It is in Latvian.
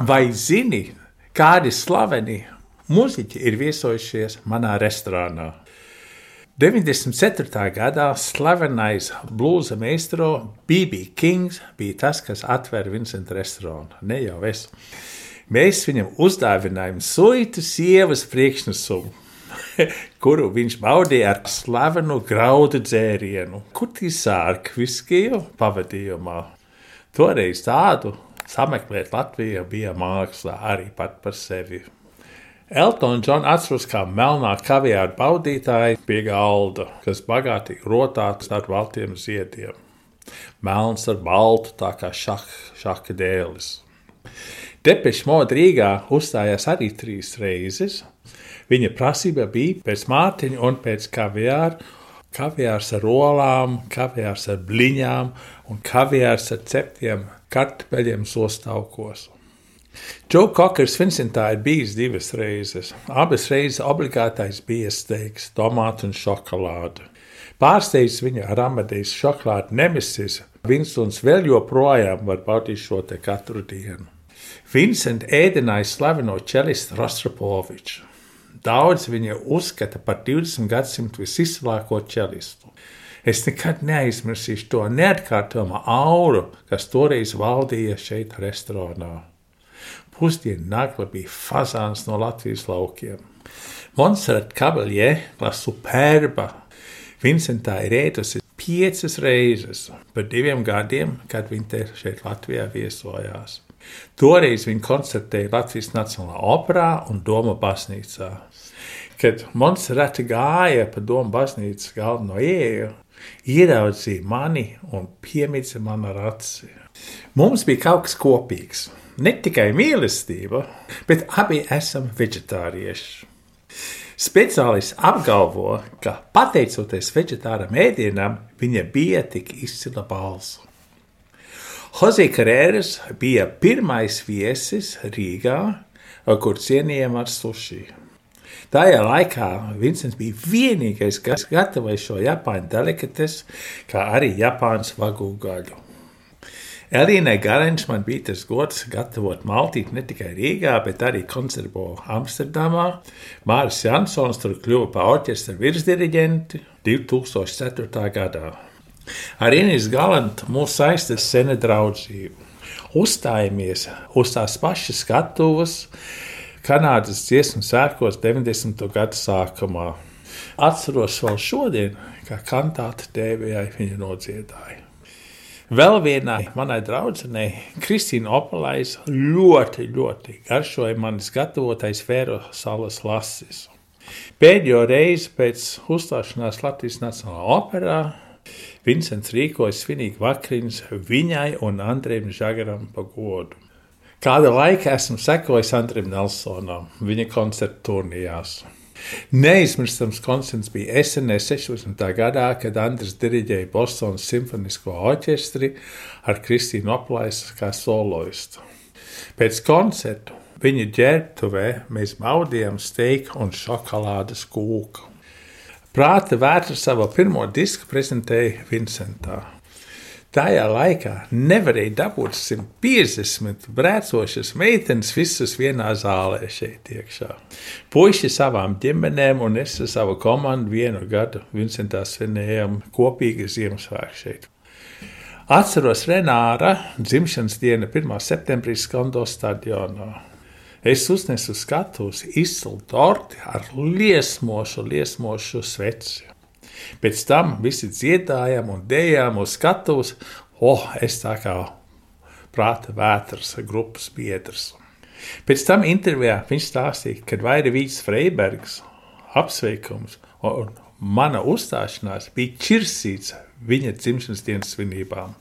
Vai zini, kādi slaveni muzeķi ir viesojušies manā restorānā? 94. gadā slavenais blūza meistars B.B. Kings bija tas, kas atvēra Vincenta restorānu. Ne jau es. Mēs viņam uzdāvinājām suitu sievas priekšnesumu, kuru viņš baudīja ar slavenu graudu dzērienu, kutīsārku viskiju pavadījumā. Toreiz tādu sameklēt Latvijā bija māksla arī pat par sevi. Eltona Džona atceros kā melnā kaviāra baudītāja pie galda, kas bagātīgi rotāts ar baltiem ziediem. Melns ar baltu, tā kā šah, šaka dēlis. Depeša moda Rīgā uzstājās arī trīs reizes. Viņa prasība bija pēc mārciņa un pēc kaviāra. Kaviārs ar olām, kaviārs ar bliņām un kaviārs ar ceptiem kartupeļiem sostāvkos. Džo Kokers Vincentā ir bijis divas reizes. Abas reizes obligātais bija steiks, tomātu un šokolāde. Pārsteidz viņu ar amadijas šokolādi nemesis. Vincents vēl joprojām var baudīt šo te katru dienu. Vincent ēdināja slaveno čelistu Rostropoviču. Daudz viņa uzskata par 20. gadsimtu visizcilāko čelistu. Es nekad neaizmirsīšu to neatkārtojamo auru, kas toreiz valdīja šeit restorānā. Pusdienu nagla bija fazāns no Latvijas laukiem. Monserrat Kabeļie, la superba, Vincentā ir ēdusi piecas reizes par diviem gadiem, kad viņa šeit Latvijā viesojās. Toreiz viņa koncertēja Latvijas Nacionālajā operā un Doma baznīcā. Kad Monserrata gāja pa Doma baznīcas galveno ieeju, ieraudzīja mani un piemica man ar aci. Mums bija kaut kas kopīgs ne tikai mīlestība, bet abi esam vegetārieši. Speciālists apgalvo, ka pateicoties vegetāram ēdienam, viņa bija tik izcila balss. Jose Carreras bija pirmais viesis Rīgā, kur cienījām ar sushi. Tajā laikā Vincents bija vienīgais, kas gatavoja šo japāņu delikatesu, kā arī japāņu vagu gaļu. Elīnai Garenš man bija tas gods gatavot maltīti ne tikai Rīgā, bet arī koncertbo Amsterdamā. Māris Jansons tur kļuva par orķestra virsdiriģenti 2004. gadā. Ar Inês Galantu mūs saista sena draudzība. Uzstājamies uz tās pašas skatuves Kanādas dziesmu sērkos 90. gadu sākumā. Atceros vēl šodien, kā kantāta tēvijai viņa nodziedāja. Vēl vienai manai draudzenei, Kristīna Opelais, ļoti, ļoti garšoja manis gatavotais Fēro salas lasis. Pēdējo reizi pēc uzstāšanās Latvijas Nacionālajā operā Vincents rīkoja svinīgu vakariņas viņai un Andrejam Žagaram pa godu. Kādu laiku esmu sekojis Andrejam Nelsonam viņa koncertu turnījās. Neizmirstams koncerts bija SNE 16. gadā, kad Andris diriģēja Bostonas simfonisko orķestri ar Kristīnu Aplaisu kā soloistu. Pēc koncerta viņa ģērbtuvē mēs baudījām steiku un šokolādes kūku. Prāta vētra savu pirmo disku prezentēja Vincentā. Tajā laikā nevarēja dabūt 150 brēcošas meitenes visas vienā zālē šeit iekšā. Puisi savām ģimenēm un es ar savu komandu vienu gadu Vincentā svinējām kopīgi Ziemassvētku šeit. Atceros Renāra dzimšanas dienu 1. septembrī Skondo stadionā. Es uznesu skatuves izcilu torti ar liesmošu, liesmošu sveci. Pēc tam visi dziedājām un dējām uz skatuves. Oh, es tā kā prāta vētras grupas biedrs. Pēc tam intervijā viņš stāstīja, ka Vairvīds Freibergs apsveikums un mana uzstāšanās bija čirsīts viņa dzimšanas dienas svinībām.